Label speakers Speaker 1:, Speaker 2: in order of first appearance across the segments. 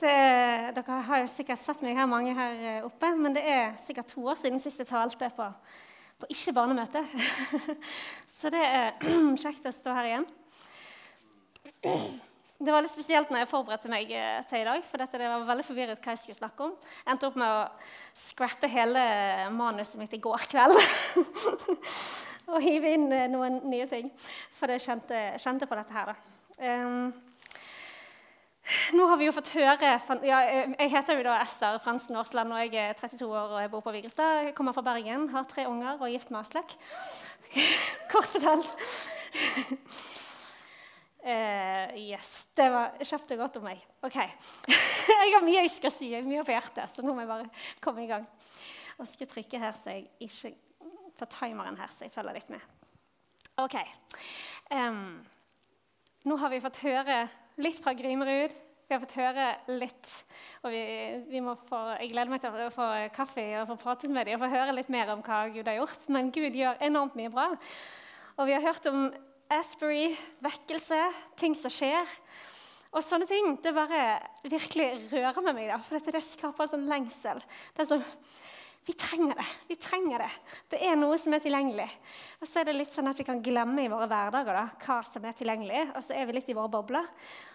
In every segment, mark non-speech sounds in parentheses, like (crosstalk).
Speaker 1: Det, dere har jo sikkert sett meg her, mange her eh, oppe, men det er sikkert to år siden sist jeg talte på, på ikke-barnemøte. (laughs) Så det er (clears throat) kjekt å stå her igjen. Det var litt spesielt når jeg forberedte meg eh, til i dag. for dette, det var veldig forvirret hva jeg skulle snakke om. Jeg endte opp med å scrappe hele manuset mitt i går kveld. (laughs) og hive inn eh, noen nye ting. For jeg kjente, kjente på dette her. da. Um, nå har vi jo fått høre ja, Jeg heter jo da Ester Fransen Aasland og jeg er 32 år og jeg bor på Vigrestad. Jeg kommer fra Bergen, har tre unger og er gift med Aslak. (laughs) Kort fortalt. Uh, (laughs) yes, Det var kjapt og godt om meg. Ok. (laughs) jeg har mye jeg skal si, mye på hjertet, så nå må jeg bare komme i gang. Og skal trykke her så jeg ikke på timeren her, så jeg følger litt med. Ok. Um, nå har vi fått høre litt fra Grimerud. Vi har fått høre litt. og vi, vi få, Jeg gleder meg til å få kaffe og få pratet med dem og få høre litt mer om hva Gud har gjort. Men Gud gjør enormt mye bra. Og vi har hørt om Asbury, vekkelse, ting som skjer. Og sånne ting det bare virkelig rører med meg, da, for det skaper sånn lengsel. Det er sånn, vi trenger det. Vi trenger det. Det er noe som er tilgjengelig. Og så er det litt sånn at vi kan glemme i våre hverdager da, hva som er tilgjengelig. Og så er vi litt i våre bobler.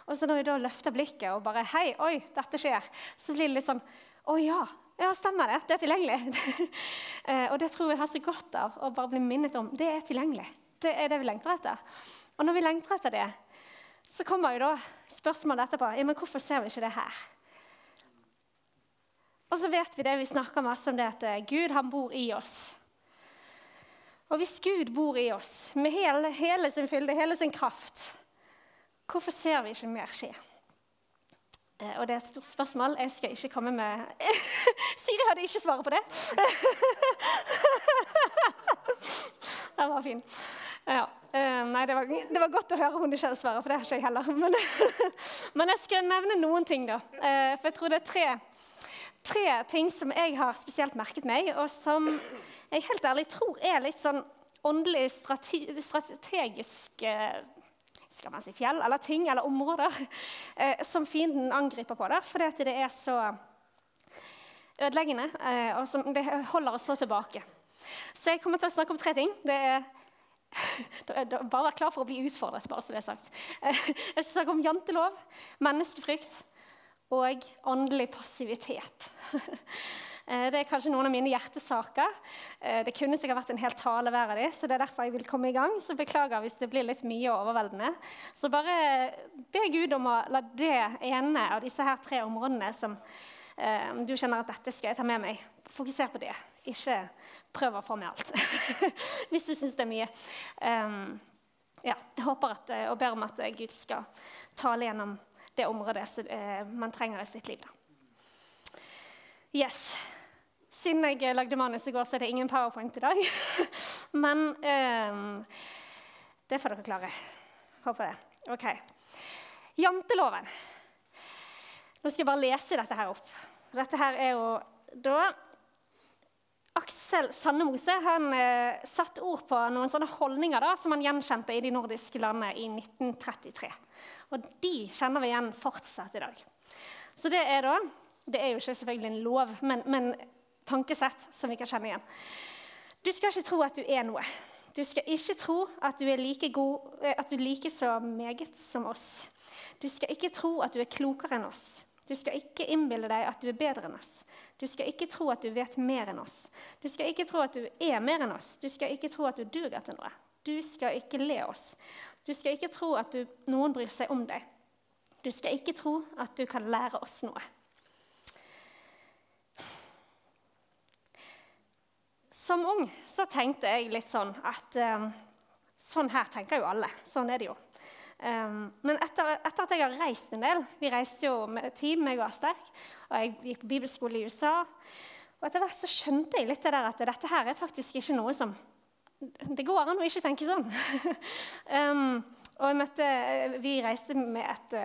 Speaker 1: Og så når vi da løfter blikket og bare Hei, oi, dette skjer. Så blir det litt sånn Å ja. Ja, stemmer det. Det er tilgjengelig. (laughs) Eh, og det tror jeg har så godt av å bare bli minnet om. Det er tilgjengelig. Det er det vi lengter etter. Og når vi lengter etter det, så kommer jo da spørsmålet etterpå ja, men hvorfor ser vi ikke det her. Og så vet vi det, vi snakker masse om det at eh, Gud han bor i oss. Og hvis Gud bor i oss med hele, hele sin fylde, hele sin kraft, hvorfor ser vi ikke mer skje? Eh, og det er et stort spørsmål. Jeg skal ikke komme med (laughs) Siri hadde ikke svaret på det. (laughs) Den var fin. Ja. Uh, nei, det var, det var, godt å høre hun ikke hadde svaret, for det har ikke jeg heller. Men, (laughs) men, jeg skal nevne noen ting, da. For jeg tror det er tre tre ting som jeg har spesielt merket meg, og som jeg helt ærlig tror er litt sånn åndelig strategiske skal man si, fjell eller ting eller områder eh, som fienden angriper på. Der, Fordi det er så ødeleggende, eh, og som det holder oss så tilbake. Så jeg kommer til å snakke om tre ting. Det er (laughs) bare vær klar for å bli utfordret. bare så det er sagt. Eh, jeg skal snakke om jantelov, menneskefrykt og åndelig passivitet. (laughs) Eh, det er kanskje noen av mine hjertesaker. Eh, det kunne sikkert vært en hel tale hver av dem, så det er derfor jeg vil komme i gang. Så beklager hvis det blir litt mye overveldende. Så bare be Gud om å la det ene av disse her tre områdene som eh, du kjenner at dette skal jeg ta med meg, fokuser på det. Ikke prøv å få med alt. (laughs) hvis du syns det er mye. Ja, jeg håper at, og ber om at Gud skal tale gjennom det området eh, man trenger i sitt liv. Yes. Siden jeg lagde manus i går, så er det ingen powerpoint i dag. (laughs) Men eh, det får dere klare. Håper det. Ok. Janteloven. Nå skal jeg bare lese dette her opp. Dette her er jo da Aksel Sandemose han eh, satte ord på noen sånne holdninger da, som han gjenkjente i de nordiske landene i 1933. Og de kjenner vi igjen fortsatt i dag. Så det er da Det er jo ikke selvfølgelig en lov, men, men tankesett som vi kan kjenne igjen. Du skal ikke tro at du er noe. Du skal ikke tro at du er like god, eh, at du liker så meget som oss. Du skal ikke tro at du er klokere enn oss. Du skal ikke innbille deg at du er bedre enn oss. Du skal ikke tro at du vet mer enn oss. Du skal ikke tro at du er mer enn oss. Du skal ikke tro at du duger til noe. Du skal ikke le oss. Du skal ikke tro at du, noen bryr seg om deg. Du skal ikke tro at du kan lære oss noe. Som ung så tenkte jeg litt sånn at um, sånn her tenker jo alle. Sånn er det jo. Um, men etter, etter, at jeg har reist en del Vi reiste jo med team, meg og Asterk. Og jeg gikk på bibelskole i USA. Og etter hvert så skjønte jeg litt det der at dette her er faktisk ikke noe som Det går an å ikke tenke sånn. (laughs) um, og møtte, vi reiste med et,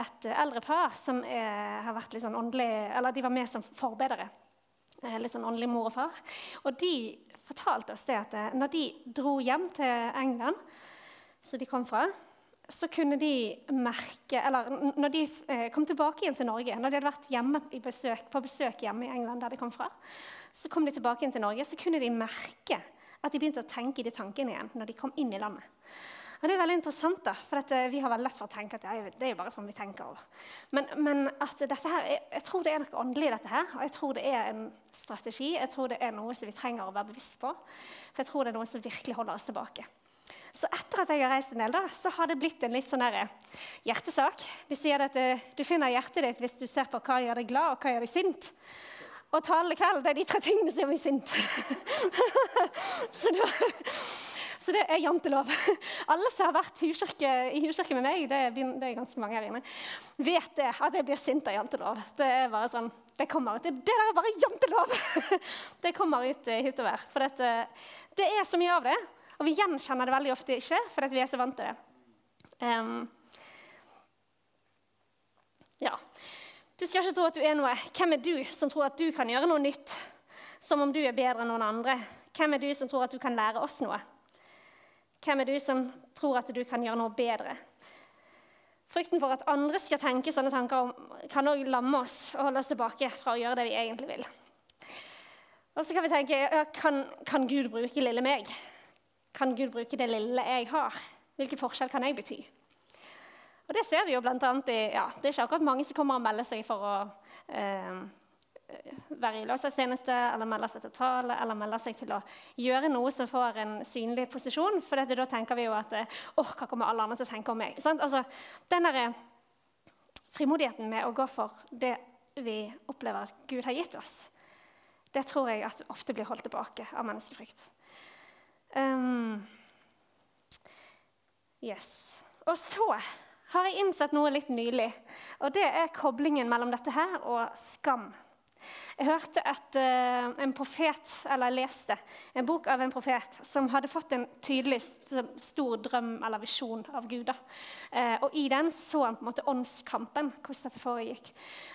Speaker 1: et eldre par som er, har vært litt sånn åndelig Eller de var med som forbedere. Eh, litt sånn åndelig mor og far. Og de fortalte oss det at når de dro hjem til England, så de kom fra, så kunne de merke Eller når de eh, kom tilbake igjen til Norge, når de hadde vært hjemme besøk, på besøk hjemme i England, der de kom fra, så kom de tilbake igjen til Norge, så kunne de merke at de begynte å tenke de tankene igjen når de kom inn i landet. Og Det er veldig interessant, da, for eh, vi har veldig lett for å tenke at ja, det er jo bare sånn vi tenker. Over. Men, men at dette her, jeg tror det er noe åndelig i dette her, og jeg tror det er en strategi. Jeg tror det er noe som vi trenger å være bevisst på, for jeg tror det er noe som virkelig holder oss tilbake. Så etter at jeg har reist en del, da, så har det blitt en litt sånn der eh, hjertesak. De sier at eh, du finner hjertet ditt hvis du ser på hva gjør deg glad, og hva gjør deg sint. Og tale i kveld det er de tre tingene som gjør meg sint. (laughs) så, da, så, det er jantelov. Alle som har vært huskirke, i huskirke med meg, det er, det er, ganske mange her inne, vet det, at jeg blir sint av jantelov. Det er bare sånn, det kommer ut. Det, det der er bare jantelov! (laughs) det kommer ut uh, utover. For dette, det er så mye av det. Og vi gjenkjenner det veldig ofte ikke, fordi vi er så vant til det. Um, ja. Du skal ikke tro at du er noe. Hvem er du som tror at du kan gjøre noe nytt? Som om du er bedre enn noen andre. Hvem er du som tror at du kan lære oss noe? Hvem er du som tror at du kan gjøre noe bedre? Frykten for at andre skal tenke sånne tanker, kan òg lamme oss og holde oss tilbake fra å gjøre det vi egentlig vil. Og så kan vi tenke ja, kan, kan Gud bruke lille meg? Kan Gud bruke det lille jeg har? Hvilken forskjell kan jeg bety? Og Det ser vi jo blant annet i ja, Det er ikke akkurat mange som kommer og melder seg for å eh, være i løshetstjeneste eller melde seg til tale eller melde seg til å gjøre noe som får en synlig posisjon. For dette, da tenker vi jo at åh, hva kommer alle andre til å tenke om meg? Altså, den der frimodigheten med å gå for det vi opplever at Gud har gitt oss, det tror jeg at ofte blir holdt tilbake av menneskefrykt. Um, yes. Og så har jeg innsett noe litt nylig. Og det er koblingen mellom dette her og skam. Jeg hørte et, uh, en profet, eller jeg leste en bok av en profet som hadde fått en tydelig stor drøm eller visjon av Gud. Uh, og I den så han på en måte åndskampen, hvordan dette foregikk.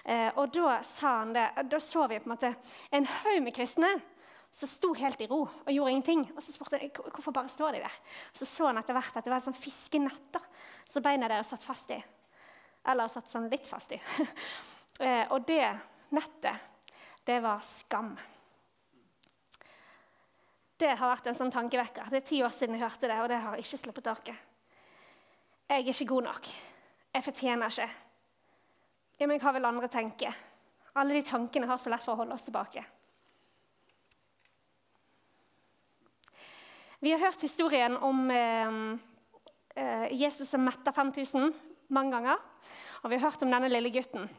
Speaker 1: Uh, og Da sa han det, da så vi på en måte en haug med kristne som sto helt i ro og gjorde ingenting. Og Så spurte jeg hvorfor bare står de der. Så så han etter hvert at det var et sånn fiskenett som beina deres satt fast i. Eller satt sånn litt fast i. (laughs) Eh, og det nettet, det var skam. Det har vært en sånn tankevekker. Det er ti år siden jeg hørte det, og det har ikke sluppet taket. Jeg er ikke god nok. Jeg fortjener ikke. Ja, men hva vil andre tenke? Alle de tankene har så lett for å holde oss tilbake. Vi har hørt historien om eh, eh Jesus som metta 5000 mange ganger. Og vi har hørt om denne lille gutten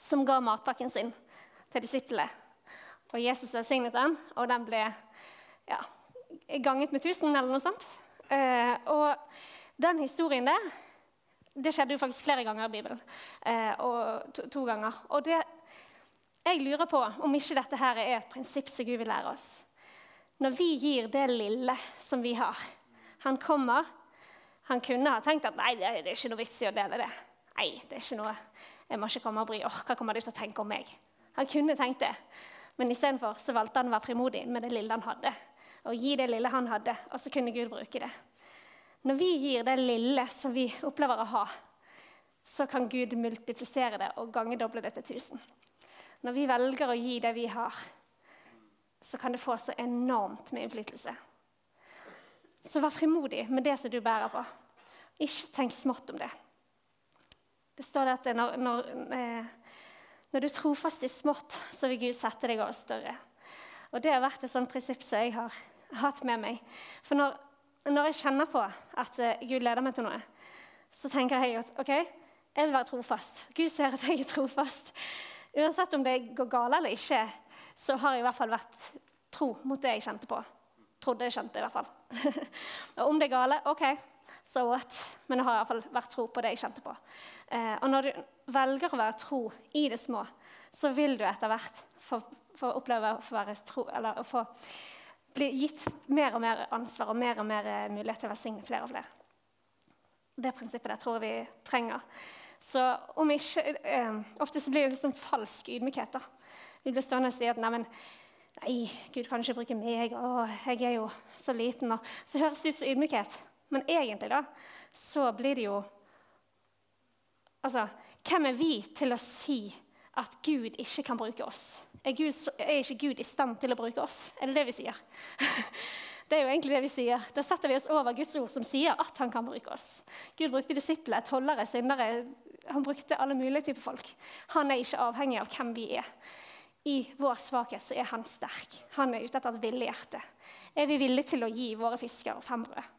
Speaker 1: som ga matpakken sin til disiplene. Og Jesus velsignet den, og den ble ja, ganget med 1000 eller noe sånt. Eh, og den historien der det skjedde jo faktisk flere ganger i Bibelen. Eh, og to, to, ganger. Og det, jeg lurer på om ikke dette her er et prinsipp som Gud vil lære oss. Når vi gir det lille som vi har Han kommer. Han kunne ha tenkt at nei, det er ikke noe vits i å dele det. Nei, det er ikke noe, Jeg må ikke komme og bry. Åh, hva kommer de til å tenke om meg? Han kunne tenkt det. Men istedenfor valgte han å være frimodig med det lille han hadde. Og gi det lille han hadde, og så kunne Gud bruke det. Når vi gir det lille som vi opplever å ha, så kan Gud multiplisere det og gangedoble det til 1000. Når vi velger å gi det vi har, så kan det få så enormt med innflytelse. Så vær frimodig med det som du bærer på. Ikke tenk smått om det. Det står at når, når, eh, når du er trofast i smått, så vil Gud sette deg over større. Og Det har vært et sånt prinsipp som jeg har hatt med meg. For når, når jeg kjenner på at eh, Gud leder meg til noe, så tenker jeg at ok, jeg vil være trofast. Gud ser at jeg er trofast. Uansett om det går galt eller ikke, så har jeg i hvert fall vært tro mot det jeg kjente på. Trodde jeg kjente, i hvert fall. (laughs) og om det er gale, OK, so what? Men jeg har i hvert fall vært tro på det jeg kjente på. Eh, og når du velger å være tro i det små, så vil du etter hvert få, få oppleve å få, være tro, eller få bli gitt mer og mer ansvar og mer og mer eh, mulighet til å velsigne flere og flere. Det prinsippet der tror jeg vi trenger. Så om ikke, eh, Ofte så blir det liksom falsk ydmykhet. da. Vi bli stående og si at nei, nei, Gud kan ikke bruke meg, å, jeg er jo så liten. Og så høres det ut som ydmykhet. Men egentlig da, så blir det jo Altså, hvem er vi til å si at Gud ikke kan bruke oss? Er, Gud, er ikke Gud i stand til å bruke oss? Er det det vi sier? (laughs) Det er jo egentlig det vi sier. Da setter vi oss over Guds ord, som sier at han kan bruke oss. Gud brukte disipler, tollere, syndere. Han brukte alle mulige typer folk. Han er ikke avhengig av hvem vi er. I vår svakhet så er han sterk. Han er ute etter et villig hjerte. Er vi villige til å gi våre fisker fem brød?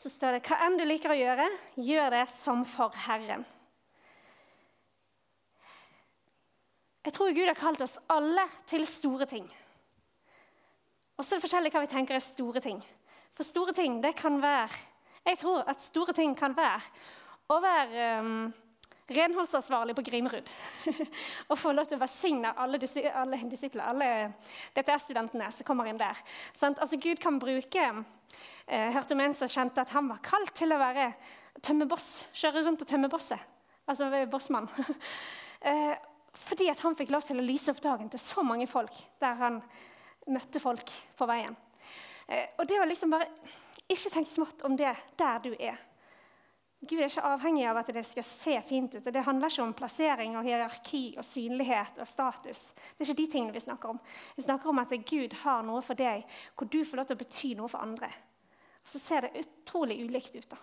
Speaker 1: Så står det hva enn du liker å gjøre, gjør det som for Herren. Jeg tror Gud har kalt oss alle til store ting. Og så er det forskjellig hva vi tenker er store ting. For store ting, det kan være Jeg tror at store ting kan være å være um, renholdsansvarlig på Grimerud. (laughs) og få lov til å velsigne alle, disi, alle disipler, alle DTS-studentene som kommer inn der. Sånn, altså, Gud kan bruke eh, hørte om en som kjente at han var kalt til å være tømmeboss. Kjøre rundt og tømme bosset. Altså bossmann. (laughs) eh, fordi han fikk lov til å lyse opp dagen til så mange folk der han møtte folk på veien. Eh, og det var liksom bare Ikke tenk smått om det der du er. Gud er ikke avhengig av at det skal se fint ut. og Det handler ikke om plassering og hierarki og synlighet og status. Det er ikke de tingene vi snakker om. Vi snakker om at Gud har noe for deg hvor du får lov til å bety noe for andre. Og så ser det utrolig ulikt ut. da.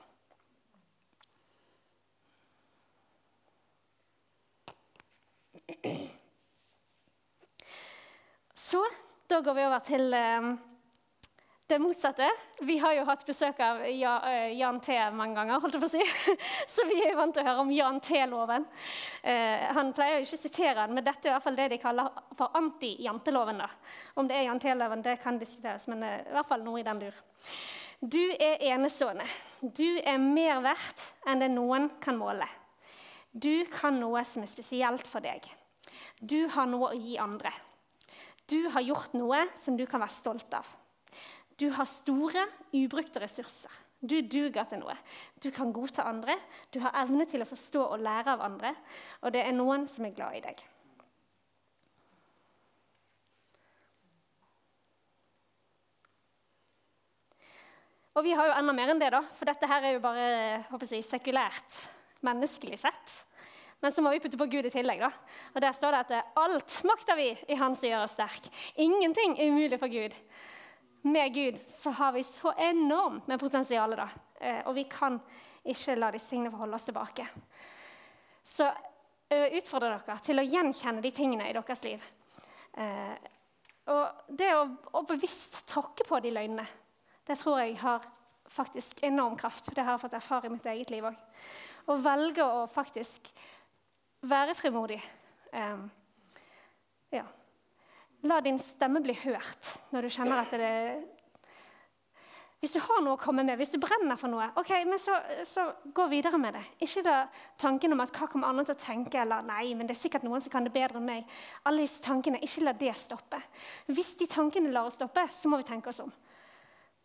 Speaker 1: Så da går vi over til eh, det motsatte. Vi har jo hatt besøk av eh, Jan T. mange ganger, holdt jeg på å si. (laughs) så vi er vant til å høre om Jan T-loven. Eh, han pleier jo ikke å sitere den, men dette er i hvert fall det de kaller for anti-janteloven. Om det er Jan T-loven, det kan diskuteres, men i hvert fall noe i den lur. Du er enestående. Du er mer verdt enn det noen kan måle. Du kan noe som er spesielt for deg. Du har noe å gi andre. Du har gjort noe som du kan være stolt av. Du har store, ubrukte ressurser. Du duger til noe. Du kan godta andre. Du har evne til å forstå og lære av andre. Og det er noen som er glad i deg. Og vi har jo enda mer enn det, da, for dette her er jo bare håper jeg, sekulært, menneskelig sett. Men så må vi putte på Gud i tillegg. da. Og Der står det at alt makter vi i Han som gjør oss sterk. Ingenting er umulig for Gud. Med Gud så har vi så enormt med potensial, da. Eh, og vi kan ikke la disse tingene forholde holde oss tilbake. Så jeg utfordrer dere til å gjenkjenne de tingene i deres liv. Eh, og det å, å bevisst tråkke på de løgnene, det tror jeg har faktisk enorm kraft. Det har jeg fått erfare i mitt eget liv òg. Å velge å faktisk være frimodig. La din stemme bli hørt når du kjenner at det Hvis du har noe å komme med, hvis du brenner for noe, ok, men så, så gå videre med det. Ikke da tanken om at hva kommer andre til å tenke, eller nei, men det er sikkert noen som kan det bedre enn meg. Alle disse tankene, Ikke la det stoppe. Hvis de tankene lar oss stoppe, så må vi tenke oss om.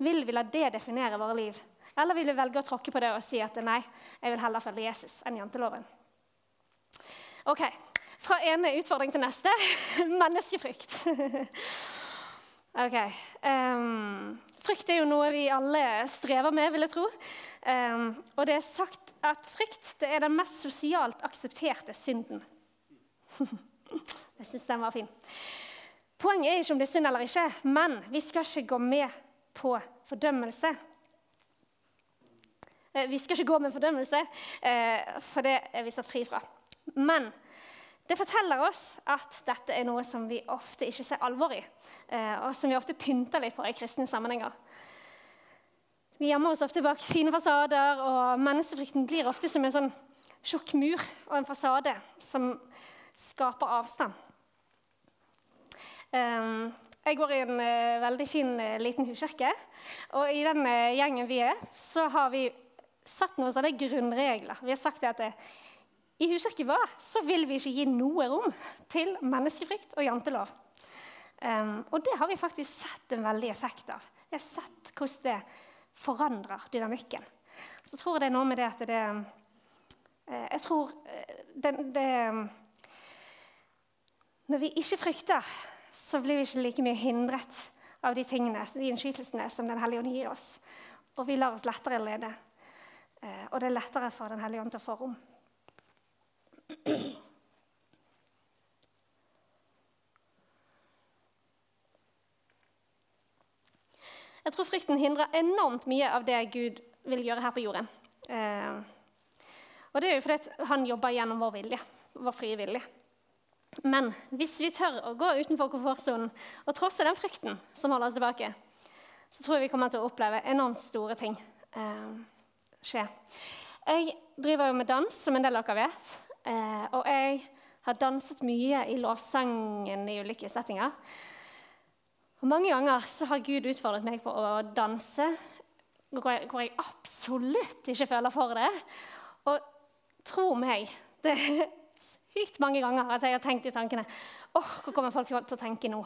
Speaker 1: Vil vi la det definere våre liv? Eller vil vi velge å tråkke på det og si at nei, jeg vil heller følge Jesus enn janteloven? Ok, Fra ene utfordring til neste (laughs) menneskefrykt. (laughs) ok. Um, frykt er jo noe vi alle strever med, vil jeg tro. Um, og det er sagt at frykt er den mest sosialt aksepterte synden. (laughs) jeg syns den var fin. Poenget er ikke om det er synd eller ikke, men vi skal ikke gå med på fordømmelse. Eh, vi skal ikke gå med fordømmelse, eh, for det er vi satt fri fra. Men det forteller oss at dette er noe som vi ofte ikke ser alvor i, eh, og som vi ofte pynter litt på i kristne sammenhenger. Vi gjemmer oss ofte bak fine fasader, og menneskefrykten blir ofte som en sånn tjukk mur og en fasade som skaper avstand. Ehm, jeg går i en uh, veldig fin liten huskirke. Og i den gjengen vi er, så har vi satt noen sånne grunnregler. Vi har sagt at i huskirken vår så vil vi ikke gi noe rom til menneskefrykt og jantelov. Um, og det har vi faktisk sett en veldig effekt av. Vi har sett hvordan det forandrer dynamikken. Så tror jeg det er noe med det at det Jeg tror det, det Når vi ikke frykter, så blir vi ikke like mye hindret av de tingene, de innskytelsene som Den hellige ånd gir oss. Og vi lar oss lettere lede. Eh, og det er lettere for Den hellige ånd til å få rom. Jeg tror frykten hindrer enormt mye av det Gud vil gjøre her på jorden. Eh, og det er jo fordi han jobber gjennom vår vilje, vår frie vilje. Men hvis vi tør å gå utenfor komfortsonen og trosse den frykten som holder oss tilbake, så tror jeg vi kommer til å oppleve enormt store ting eh, skje. Jeg driver jo med dans, som en del av dere vet. Eh, og jeg har danset mye i lovsangen i ulike settinger. Og Mange ganger så har Gud utfordret meg på å danse hvor jeg, hvor jeg absolutt ikke føler for det. Og tro meg, (laughs) det er sykt mange ganger at jeg har tenkt i tankene åh, oh, Hva kommer folk til å tenke nå?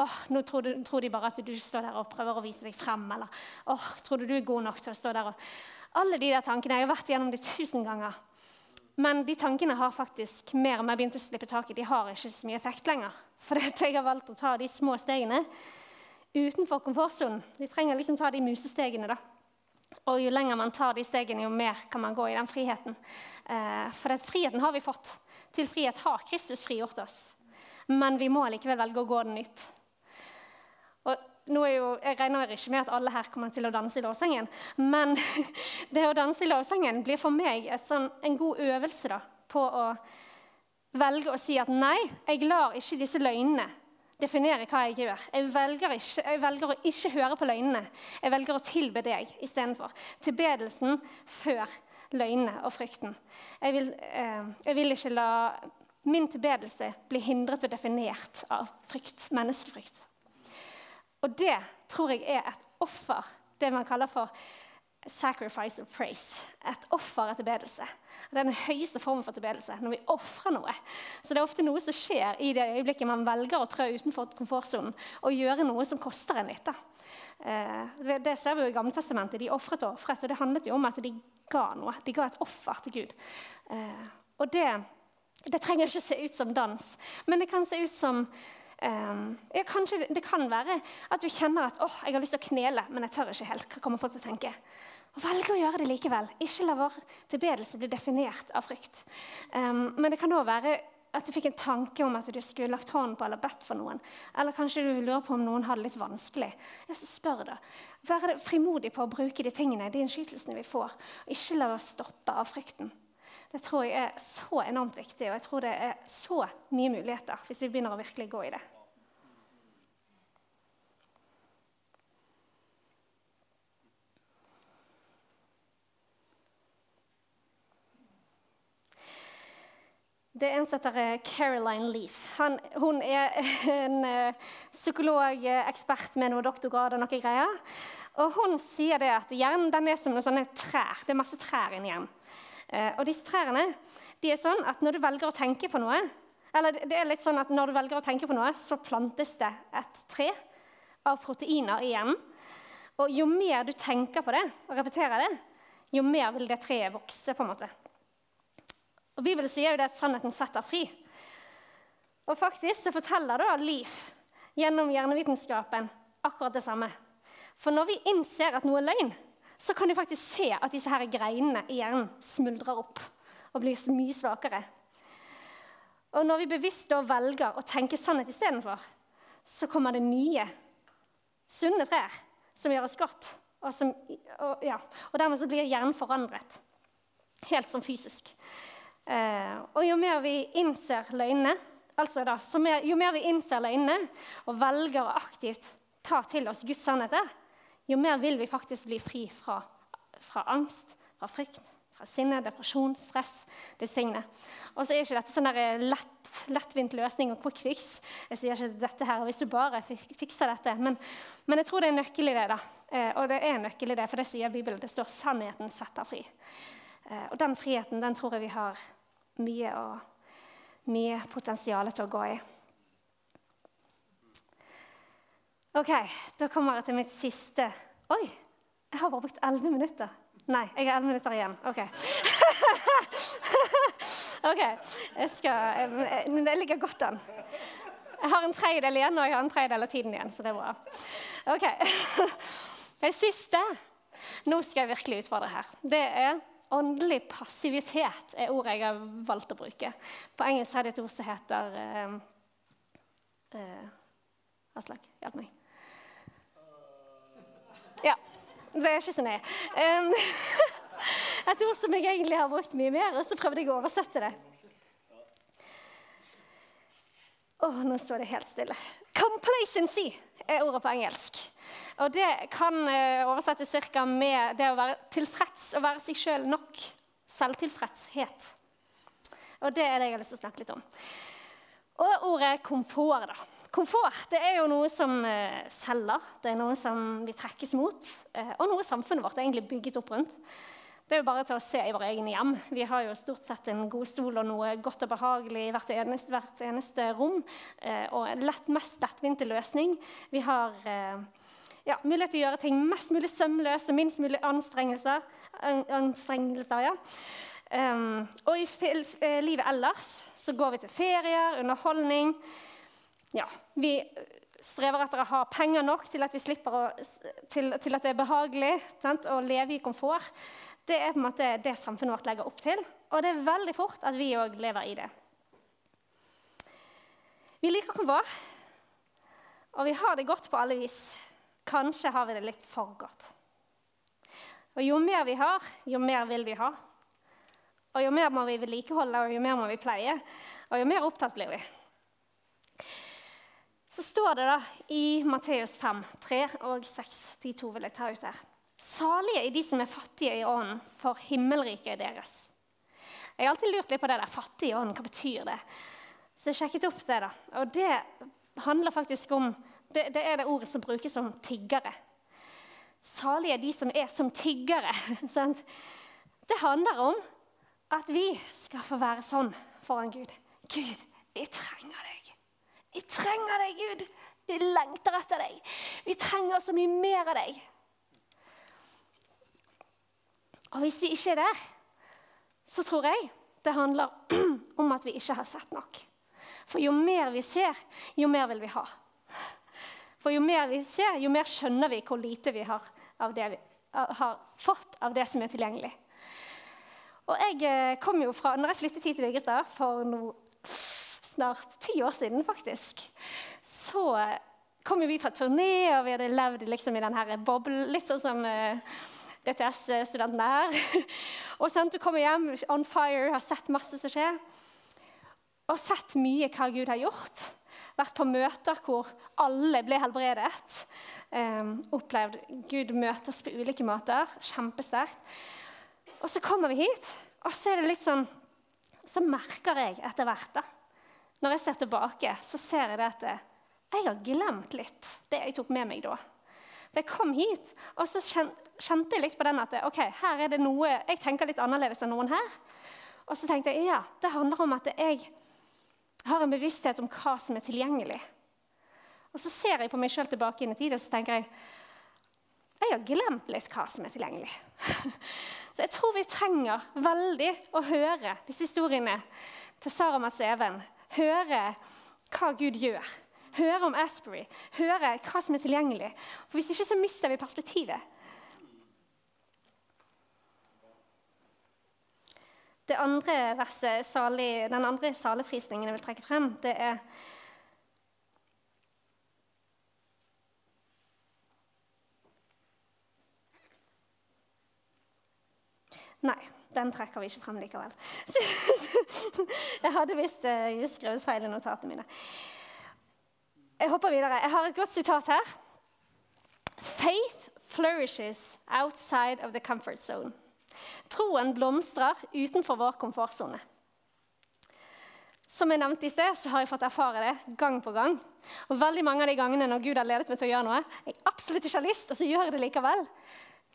Speaker 1: oh, Nå tror, du, tror, de bare at du står der og prøver å vise deg frem. Eller åh, oh, tror du du er god nok til å stå der og Alle de der tankene. Jeg har vært gjennom det tusen ganger. Men de tankene har faktisk mer og mer begynt å slippe taket. De har ikke så mye effekt lenger. (laughs) For jeg har valgt å ta de små stegene utenfor komfortsonen. De trenger liksom ta de musestegene. da. Og jo lenger man tar de stegene, jo mer kan man gå i den friheten. Eh, for friheten har vi fått. Til frihet har Kristus frigjort oss. Men vi må likevel velge å gå den ut. Nå er jo, jeg regner ikke med at alle her kommer til å danse i lovsangen, men (laughs) det å danse i lovsangen blir for meg sånn, en god øvelse da, på å velge å si at nei, jeg lar ikke disse løgnene definere hva jeg gjør. Jeg velger, ikke, jeg velger å ikke høre på løgnene. Jeg velger å tilbe deg istedenfor. Tilbedelsen før løgnene og frykten. Jeg vil, eh, jeg vil ikke la min tilbedelse bli hindret og definert av frykt, menneskefrykt. Og det tror jeg er et offer, det man kaller for sacrifice of praise. Et offer etter bedelse. Det er den høyeste formen for tilbedelse. Når vi ofrer noe. Så det er ofte noe som skjer i det øyeblikket man velger å trå utenfor komfortsonen og gjøre noe som koster en litt. Eh, det ser vi jo i Gamletestamentet. De ofret og ofret. Og det handlet jo om at de ga noe. De ga et offer til Gud. Eh, og det, det trenger ikke se ut som dans, men det kan se ut som Um, kanskje Det kan være at du kjenner at oh, jeg har lyst til å knele, men jeg tør ikke helt. Hva kommer folk til å tenke? Og velge å gjøre det likevel. Ikke la vår tilbedelse bli definert av frykt. Um, men det kan òg være at du fikk en tanke om at du skulle lagt hånden på eller bedt for noen. Eller kanskje du lurer på om noen hadde det litt vanskelig. Ja, så spør da. Vær frimodig på å bruke de tingene, de innskytelsene vi får. Og ikke la oss stoppe av frykten. Det tror jeg er så enormt viktig, og jeg tror det er så mye muligheter hvis vi begynner å virkelig gå i det. Det er en som heter eh, Caroline Leaf. Han, hun er (laughs) en uh, psykologekspert med noe doktorgrad og noe greier. Og hun sier det at hjernen den er som noen sånne trær. Det er masse trær inni hjernen. Uh, og disse trærne de er sånn at når du velger å tenke på noe eller det er litt sånn at Når du velger å tenke på noe, så plantes det et tre av proteiner i hjernen. Og jo mer du tenker på det og repeterer det, jo mer vil det treet vokse. på en måte. Og Bibelen sier jo det at sannheten setter fri. Og faktisk så forteller da Liv gjennom hjernevitenskapen akkurat det samme. For når vi innser at noe er løgn, så kan vi faktisk se at disse her greinene i hjernen smuldrer opp og blir mye svakere. Og når vi bevisst da velger å tenke sannhet istedenfor, så kommer det nye, sunne trær som gjør oss godt. Og, som, og, ja, og dermed så blir hjernen forandret. Helt som fysisk. Eh, og jo mer vi innser løgnene, altså da, mer, jo mer vi innser løgnene og velger å aktivt ta til oss Guds sannheter, jo mer vil vi faktisk bli fri fra, fra angst, fra frykt, fra sinne, depresjon, stress. disse tingene. Og så er ikke dette sånn lett, lettvint løsning og quick fix. Jeg sier ikke dette her, hvis du bare fikser dette. Men, men jeg tror det er nøkkel i det. da. Eh, og det er nøkkel i det, for det sier Bibelen. Det står 'sannheten setter fri'. Eh, og den friheten den tror jeg vi har mye, og, mye potensial til å gå i. OK, da kommer jeg til mitt siste Oi! Jeg har bare brukt 11 minutter. Nei, jeg har 11 minutter igjen. OK. (laughs) OK. Jeg skal Men det ligger godt an. Jeg har en tredjedel igjen, og jeg har en tredjedel av tiden igjen. så det er bra. Ok. (laughs) Det siste Nå skal jeg virkelig utfordre her. Det er åndelig passivitet, er ordet jeg har valgt å bruke. På engelsk har det et ord som heter uh, uh, Aslak, hjelp meg. Ja. Det er ikke så nøye. Um, (laughs) et ord som jeg egentlig har brukt mye mer, og så prøvde jeg å oversette det. Å, oh, nå står det helt stille. Complacency er ordet på engelsk. Og det kan uh, oversettes ca. med det å være tilfreds, å være seg sjøl nok. Selvtilfredshet. Og det er det jeg har lyst til å snakke litt om. Og ordet komfort, da. Komfort det er jo noe som uh, selger, det er noe som vi trekkes mot, uh, og noe samfunnet vårt er egentlig bygget opp rundt. Det er jo bare til å se i våre egne hjem. Vi har jo stort sett en god stol og noe godt og behagelig i hvert eneste, hvert eneste rom. Eh, og en lett, mest lettvinte løsning. Vi har eh, ja, mulighet til å gjøre ting mest mulig sømløst og minst mulig anstrengelser. anstrengelser ja. Um, og i eh, livet ellers så går vi til ferier, underholdning. Ja, vi strever etter å ha penger nok til at, å, til, til at det er behagelig sant? å leve i komfort. Det er på en måte det samfunnet vårt legger opp til, og det er veldig fort at vi òg lever i det. Vi liker komfort, og vi har det godt på alle vis. Kanskje har vi det litt for godt. Og Jo mer vi har, jo mer vil vi ha. Og Jo mer må vi vedlikeholde, og jo mer må vi pleie, og jo mer opptatt blir vi. Så står det da i Matteus 5, 3 og 6, de to vil jeg ta ut her. Salige er de som er fattige i ånden, for himmelriket er deres. Jeg har alltid lurt litt på det der. fattige i ånden, hva betyr det? Så jeg sjekket opp det. da. Og det handler faktisk om Det, det er det ordet som brukes som tiggere. Salige er de som er som tiggere. (laughs) Det handler om at vi skal få være sånn foran Gud. Gud, vi trenger deg. Vi trenger deg, Gud. Vi lengter etter deg. Vi trenger så mye mer av deg. Og hvis vi ikke er der, så tror jeg det handler (clears throat) om at vi ikke har sett nok. For jo mer vi ser, jo mer vil vi ha. For jo mer vi ser, jo mer skjønner vi hvor lite vi har, vi har fått av det som er tilgjengelig. Og jeg eh, kom jo fra, når jeg flyttet hit til Vigrestad for no, snart ti år siden, faktisk, så kom jo vi fra turné, og vi hadde levd liksom i denne boblen, litt sånn som uh, DTS-studenten her. (laughs) og sånn, Du kommer hjem on fire, har sett masse som skjer. Og sett mye hva Gud har gjort. Vært på møter hvor alle ble helbredet. Eh, opplevd Gud møte oss på ulike måter. Kjempesterkt. Og så kommer vi hit, og så er det litt sånn Så merker jeg etter hvert, da, når jeg ser tilbake, så ser jeg det at jeg har glemt litt det jeg tok med meg da. Da jeg kom hit, og så kjente jeg litt på den at ok, her er det noe, jeg tenker litt annerledes enn noen her. Og så tenkte jeg ja, det handler om at jeg har en bevissthet om hva som er tilgjengelig. Og så ser jeg på meg sjøl tilbake inn i tid og så tenker jeg jeg har glemt litt hva som er tilgjengelig. (laughs) Så jeg tror vi trenger veldig å høre disse historiene til Sara Mats Even. Høre hva Gud gjør høre om Asbury, høre hva som er tilgjengelig. For Hvis ikke så mister vi perspektivet. Det andre verset, salig, den andre saleprisningen jeg vil trekke frem, det er Nei, den trekker vi ikke frem likevel. (laughs) jeg hadde visst uh, skrevet feil i notatene mine. Jeg hopper videre. Jeg har et godt sitat her. Faith flourishes outside of the comfort zone. Troen blomstrer utenfor vår komfortsone. Som jeg nevnte i sted, så har jeg fått erfare det gang på gang. Og veldig mange av de gangene når Gud har ledet meg til å gjøre noe jeg absolutt ikke har lyst, og så gjør jeg det likevel,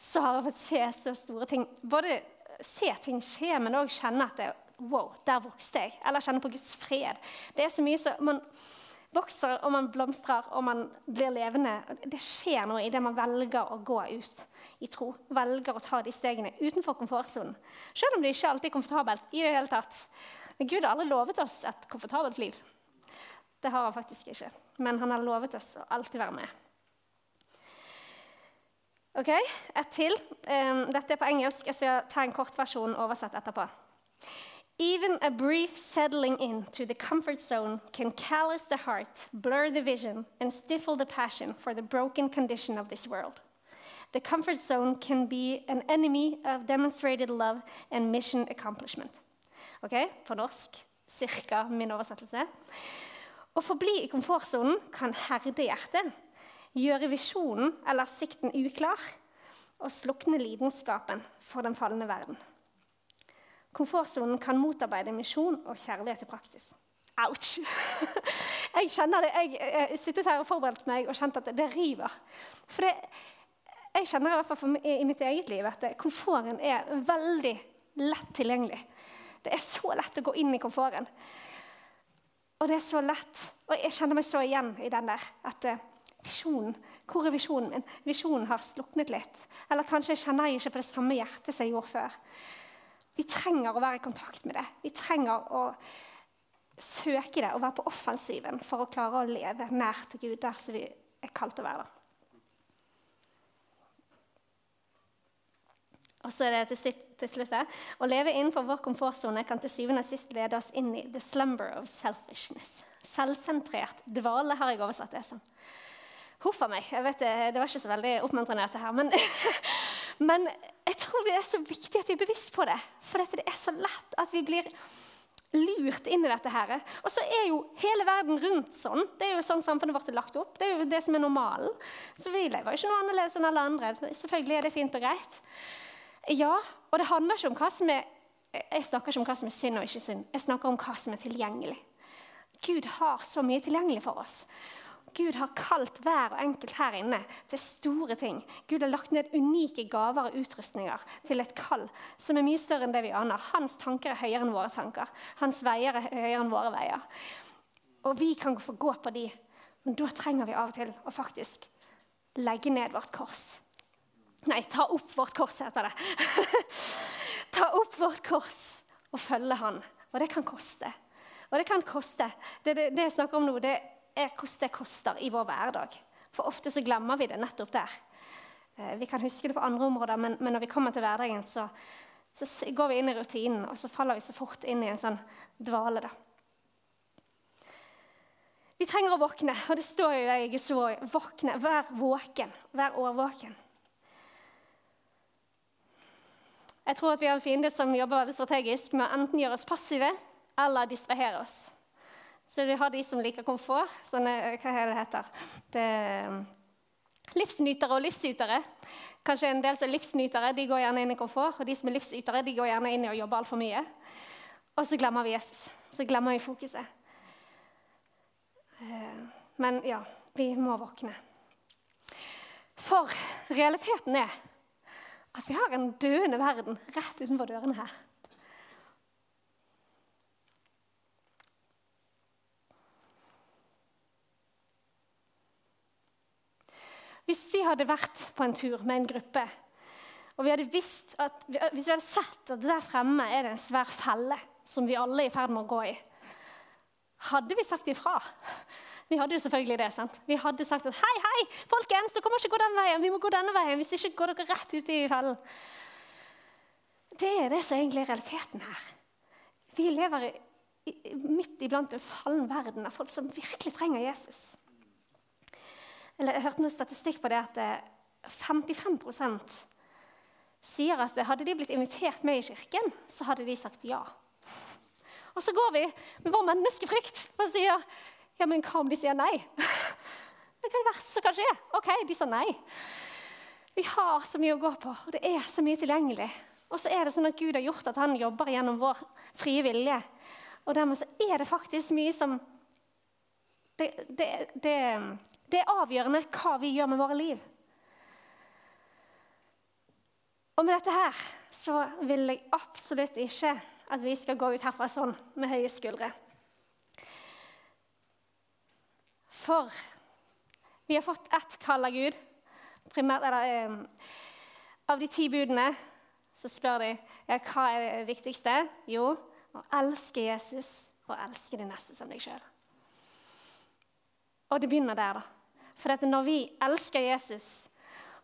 Speaker 1: så har jeg fått se så store ting. Både se ting skje, men òg kjenne at det, wow, der vokste jeg. Eller kjenne på Guds fred. Det er så mye som man vokser og man blomstrer og man blir levende. Det skjer noe idet man velger å gå ut i tro. Velger å ta de stegene utenfor komfortsonen. Selv om det ikke alltid er komfortabelt. i det hele tatt. Men Gud har aldri lovet oss et komfortabelt liv. Det har han faktisk ikke. Men han har lovet oss å alltid være med. Ok, Et til. Um, dette er på engelsk. Jeg skal ta en kort versjon oversett etterpå. Even a brief settling into the comfort zone can callous the heart, blur the vision, and stifle the passion for the broken condition of this world. The comfort zone can be an enemy of demonstrated love and mission accomplishment. Ok, På norsk cirka min oversettelse. Å forbli i komfortsonen kan herde hjertet, gjøre visjonen eller sikten uklar og slukne lidenskapen for den falne verden. Komfortsonen kan motarbeide misjon og kjærlighet i praksis. Ouch! (laughs) Jeg kjenner det, jeg, jeg sittet her og forberedt meg og kjent at det, river. For det, jeg kjenner i hvert fall for, i mitt eget liv at komforten er veldig lett tilgjengelig. Det er så lett å gå inn i komforten. Og det er så lett. Og jeg kjenner meg så igjen i den der. At uh, visjonen Hvor er visjonen min? Visjonen har sluknet litt. Eller kanskje kjenner jeg ikke på det samme hjertet som jeg gjorde før. Vi trenger å være i kontakt med det. Vi trenger å søke det og være på offensiven for å klare å leve nær til Gud der som vi er kalt å være. Og så er det til slutt, til slutt Å leve innenfor vår komfortsone kan til syvende og sist lede oss inn i the slumber of selfishness. Selvsentrert dvale har jeg oversatt det som. Huff a meg. jeg vet Det, det var ikke så veldig oppmuntrende, dette her. Men, (laughs) men, tror det er så viktig at vi er bevisst på det. For det er så lett at vi blir lurt inn i dette. her. Og så er jo hele verden rundt sånn. Det er jo sånn samfunnet vårt er lagt opp. Det er jo det som er normalen. Så vi lever ikke noe annerledes enn alle andre. Selvfølgelig er det fint og greit. Ja, og det handler ikke om hva som er jeg snakker ikke om hva som er synd og ikke synd. Jeg snakker om hva som er tilgjengelig. Gud har så mye tilgjengelig for oss. Gud har kalt hver og enkelt her inne til store ting. Gud har lagt ned unike gaver og utrustninger til et kall som er mye større enn det vi aner. Hans tanker er høyere enn våre tanker. Hans veier er høyere enn våre veier. Og vi kan få gå på de, men da trenger vi av og til å faktisk legge ned vårt kors Nei, ta opp vårt kors, heter det. (laughs) ta opp vårt kors og følge Han. Og det kan koste. Og det kan koste. Det, det, det jeg snakker om nå, det er hvordan det koster i vår hverdag. For ofte så glemmer vi det nettopp der. Eh, vi kan huske det på andre områder, men, men når vi kommer til hverdagen, så, så, går vi inn i rutinen, og så faller vi så fort inn i en sånn dvale. da. Vi trenger å våkne, og det står jo i Guds ord. Våkne, Vær våken. Vær årvåken. Jeg tror at vi har en fiende som jobber veldig strategisk med å enten gjøre oss passive eller distrahere oss. Så vi har de som liker komfort. Sånne, hva er det heter? Det, livsnytere og livsytere. Kanskje en del som er livsnytere, de går gjerne inn i komfort. Og de som er livsytere, de går gjerne inn i å jobbe altfor mye. Og så glemmer vi Jesus. Så glemmer vi fokuset. Eh, men ja, vi må våkne. For realiteten er at vi har en døende verden rett utenfor dørene her. Hvis vi hadde vært på en tur med en gruppe, og vi hadde visst at, hvis vi hadde sett at der fremme er det en svær felle som vi alle er i ferd med å gå i, hadde vi sagt ifra? Vi hadde jo selvfølgelig det. sant? Vi hadde sagt at hei, hei, folkens, dere må ikke gå den veien. Vi må gå denne veien. Hvis ikke går dere rett ut i fellen. Det er det som egentlig er realiteten her. Vi lever i, i, midt iblant en fallen verden av folk som virkelig trenger Jesus. Eller, jeg hørte noe statistikk på det at 55 eh, sier at hadde de blitt invitert med i kirken, så hadde de sagt ja. Og så går vi med vår menneskefrykt og sier ja, men hva om de sier nei? (laughs) Det kan det verste som kan. OK, de sa nei. Vi har så mye å gå på, og det er så mye tilgjengelig. Og så er det sånn at Gud har gjort at han jobber gjennom vår frie vilje. Og dermed så er det faktisk mye som det, det, det, det er avgjørende hva vi gjør med våre liv. Og med dette her så vil jeg absolutt ikke at vi skal gå ut herfra sånn med høye skuldre. For vi har fått ett kall av Gud. Primært, eller, eh, av de ti budene så spør de ja, hva er det viktigste. Jo, å elske Jesus og elske de neste som deg sjøl. Og det begynner der, da. For når vi elsker Jesus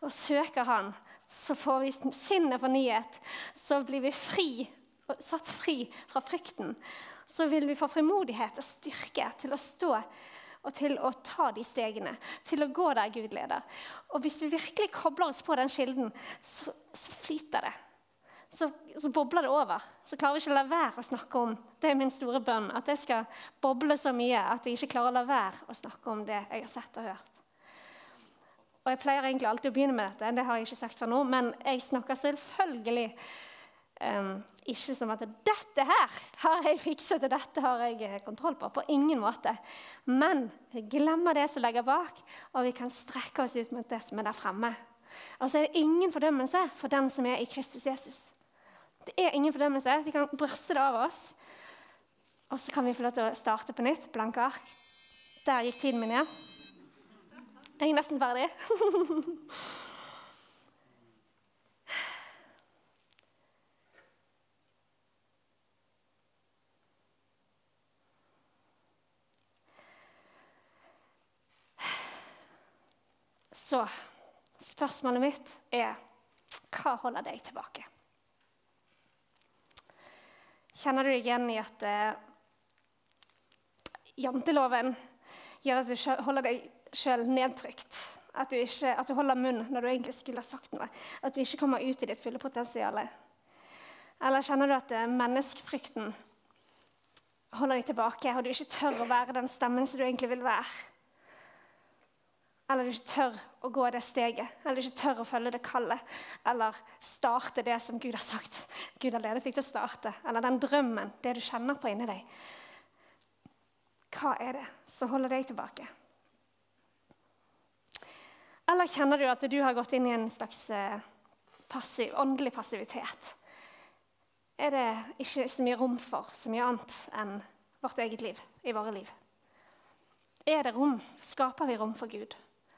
Speaker 1: og søker Han, så får vi sinnet fornyet. Så blir vi fri, satt fri fra frykten. Så vil vi få frimodighet og styrke til å stå og til å ta de stegene. Til å gå der Gud leder. Og hvis vi virkelig kobler oss på den kilden, så, så flyter det. Så, så, bobler det over. Så klarer vi ikke å la være å snakke om Det er min store bønn. At jeg skal boble så mye at jeg ikke klarer å la være å snakke om det jeg har sett og hørt. Og Jeg pleier egentlig alltid å begynne med dette, det har jeg ikke sagt for nå, men jeg snakker selvfølgelig um, ikke som at 'dette her har jeg fikset, og dette har jeg eh, kontroll på'. På ingen måte. Men glemmer det som legger bak, og vi kan strekke oss ut mot det som er der fremme. Altså er det ingen fordømmelse for den som er i Kristus Jesus. Det er ingen fordømmelse. Vi kan brøste det av oss. Og så kan vi få lov til å starte på nytt. Blanke ark. Der gikk tiden min, ja. Jeg er nesten ferdig. Så spørsmålet mitt er hva holder deg tilbake? Kjenner du deg igjen i at eh, janteloven gjør at du holder deg sjøl nedtrykt? At du, ikke, at du, holder munn når du egentlig skulle ha sagt noe? At du ikke kommer ut i ditt fulle potensial? Eller kjenner du at eh, menneskefrykten holder deg tilbake, og du ikke tør å være den stemmen som du egentlig vil være? eller du ikke tør å gå det steget, eller du ikke tør å følge det kallet, eller starte det som Gud har sagt Gud har ledet deg til å starte, eller den drømmen, det du kjenner på inni deg. Hva er det som holder deg tilbake? Eller kjenner du at du har gått inn i en slags eh, passiv, åndelig passivitet? Er det ikke så mye rom for så mye annet enn vårt eget liv i våre liv? Er det rom? Skaper vi rom for Gud?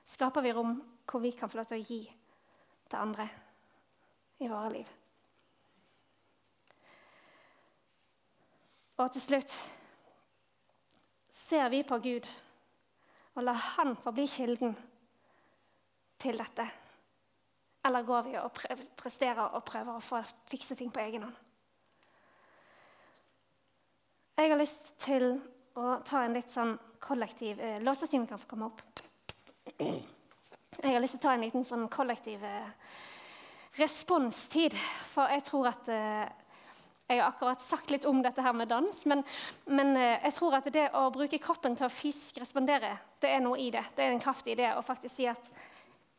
Speaker 1: skaper vi rom hvor vi kan få lov til å gi til andre i våre liv. Og til slutt ser vi på Gud og lar Han få bli kilden til dette? Eller går vi og presterer og prøver å få fikse ting på egen hånd? Jeg har lyst til å ta en litt sånn kollektiv eh, Låsestimen kan få komme opp. Jeg har lyst til å ta en liten sånn kollektiv eh, responstid. For jeg tror at eh, Jeg har akkurat sagt litt om dette her med dans, men, men eh, jeg tror at det å bruke kroppen til å fysisk respondere, det er noe i det. Det er en kraft i det å faktisk si at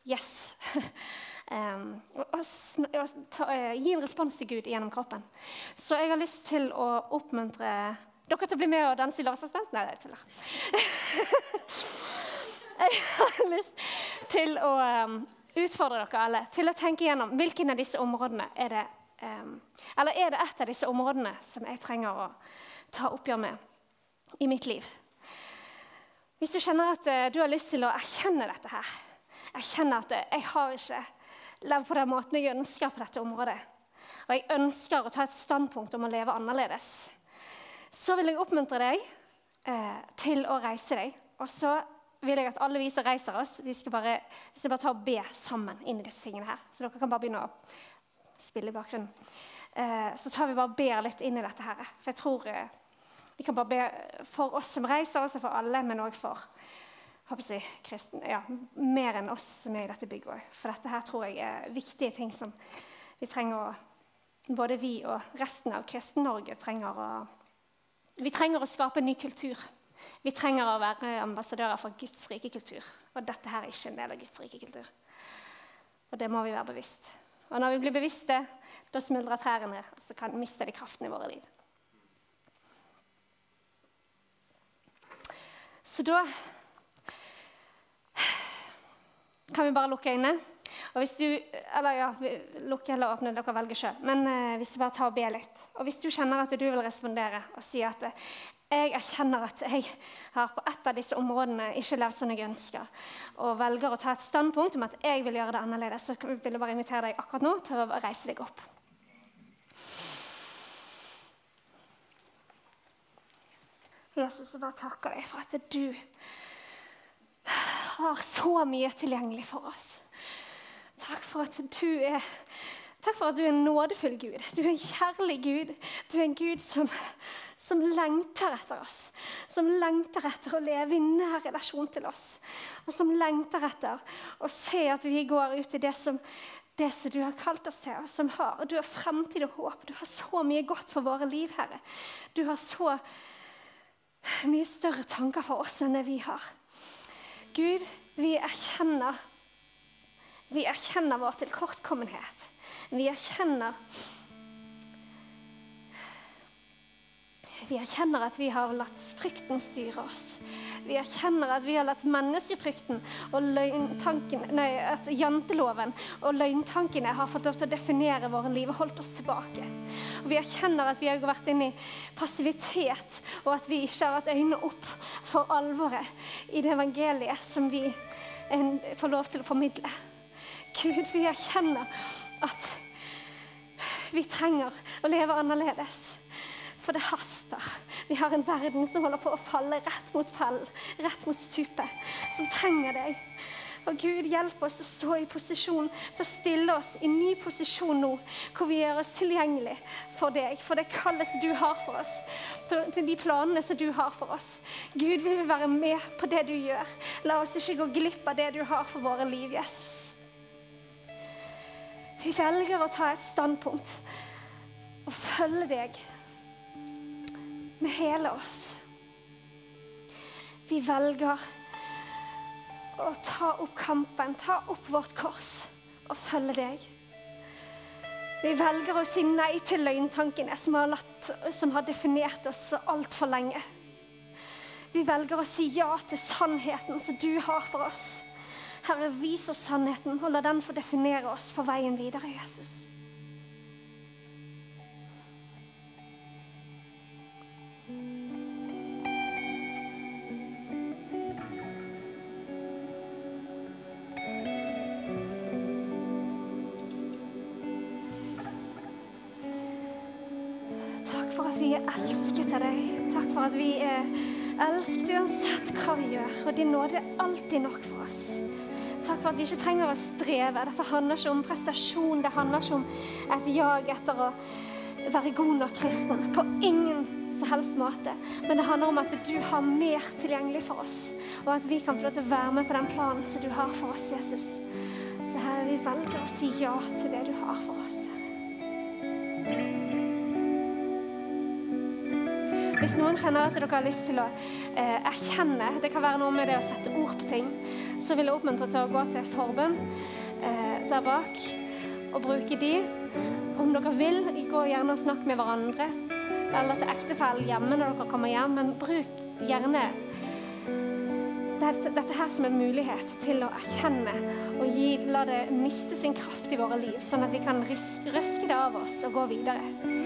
Speaker 1: yes. (laughs) um, og, og, ta, gi en respons til Gud gjennom kroppen. Så jeg har lyst til å oppmuntre dere til å bli med og danse i lovassistenten. Nei, jeg tuller. (laughs) jeg har lyst til å um, utfordre dere alle til å tenke gjennom hvilken av disse områdene er det um, Eller er det et av disse områdene som jeg trenger å ta oppgjør med i mitt liv? Hvis du kjenner at uh, du har lyst til å erkjenne dette her, erkjenne at uh, jeg har ikke levd på den måten jeg ønsker på dette området, og jeg ønsker å ta et standpunkt om å leve annerledes, så vil jeg oppmuntre deg eh, til å reise deg. Og så vil jeg at alle vi som reiser oss, vi skal bare, vi skal bare ta og be sammen inn i disse tingene her. Så dere kan bare begynne å spille i bakgrunnen. Eh, så tar vi bare og ber litt inn i dette her. For jeg tror eh, vi kan bare be for oss som reiser, også for alle, men òg for håper jeg, kristen, ja, mer enn oss som er i dette bygget òg. For dette her tror jeg er viktige ting som vi trenger å Både vi og resten av Kristen-Norge trenger å Vi trenger å skape en ny kultur. Vi trenger å være ambassadører for Guds rike kultur. Og dette her er ikke en del av Guds rike kultur. Og det må vi være bevisst. Og når vi blir bevisste, da smuldrer trærne, og så kan miste de kraften i våre liv. Så da kan vi bare lukke øynene. Og hvis du, eller ja, Lukke eller åpne, dere velger sjøl. Men eh, hvis vi bare tar og ber litt. Og hvis du kjenner at du vil respondere og si at jeg erkjenner at jeg har på et av disse områdene ikke levd som jeg ønsker, og velger å ta et standpunkt om at jeg vil gjøre det annerledes, så vil jeg bare invitere deg akkurat nå til å reise deg opp. Jesus, jeg bare takker deg for at du har så mye tilgjengelig for oss. Takk for at du er Takk for at du er en nådefull Gud. Du er en kjærlig Gud. Du er en Gud som, som lengter etter oss. Som lengter etter å leve i nær relasjon til oss. Og som lengter etter å se at vi går ut i det som, det som du har kalt oss til. og som har, Du har fremtid og håp. Du har så mye godt for våre liv, Herre. Du har så mye større tanker for oss enn det vi har. Gud, vi erkjenner, vi erkjenner vår tilkortkommenhet. Vi erkjenner Vi erkjenner at vi har latt frykten styre oss. Vi erkjenner at vi har latt menneskefrykten og løgntanken, nei, at janteloven og løgntankene har fått lov til å definere våre liv og holdt oss tilbake. Og vi erkjenner at vi har vært inne i passivitet, og at vi ikke har hatt øynene opp for alvoret i det evangeliet som vi får lov til å formidle. Gud, vi erkjenner at vi trenger å leve annerledes. For det haster. Vi har en verden som holder på å falle rett mot fall, rett mot stupet, som trenger deg. Og Gud, hjelp oss å stå i posisjon, til å stille oss i ny posisjon nå, hvor vi gjør oss tilgjengelig for deg, for det kallet som du har for oss, til de planene som du har for oss. Gud, vi vil være med på det du gjør. La oss ikke gå glipp av det du har for våre liv, Jesus. Vi velger å ta et standpunkt og følge deg med hele oss. Vi velger å ta opp kampen, ta opp vårt kors og følge deg. Vi velger å si nei til løgntankene som har, som har definert oss så altfor lenge. Vi velger å si ja til sannheten som du har for oss. Herre, vis oss sannheten, og la den få definere oss på veien videre, Jesus. Takk for at vi er elsket av deg. Takk for at vi er elsket uansett hva vi gjør. Og din nåde er alltid nok for oss. Takk for at vi ikke trenger å streve. Dette handler ikke om prestasjon. Det handler ikke om et jag etter å være god nok kristen. På ingen som helst måte. Men det handler om at du har mer tilgjengelig for oss. Og at vi kan få lov til å være med på den planen som du har for oss, Jesus. Så Herre, vi velger å si ja til det du har for oss. Hvis noen kjenner at dere har lyst til å eh, erkjenne Det kan være noe med det å sette ord på ting. Så vil jeg oppmuntre til å gå til forbønn eh, der bak og bruke de. Om dere vil, gå gjerne og snakk med hverandre. Eller til ektefellen hjemme når dere kommer hjem. Men bruk gjerne dette, dette her som en mulighet til å erkjenne og gi, la det miste sin kraft i våre liv, sånn at vi kan røske det av oss og gå videre.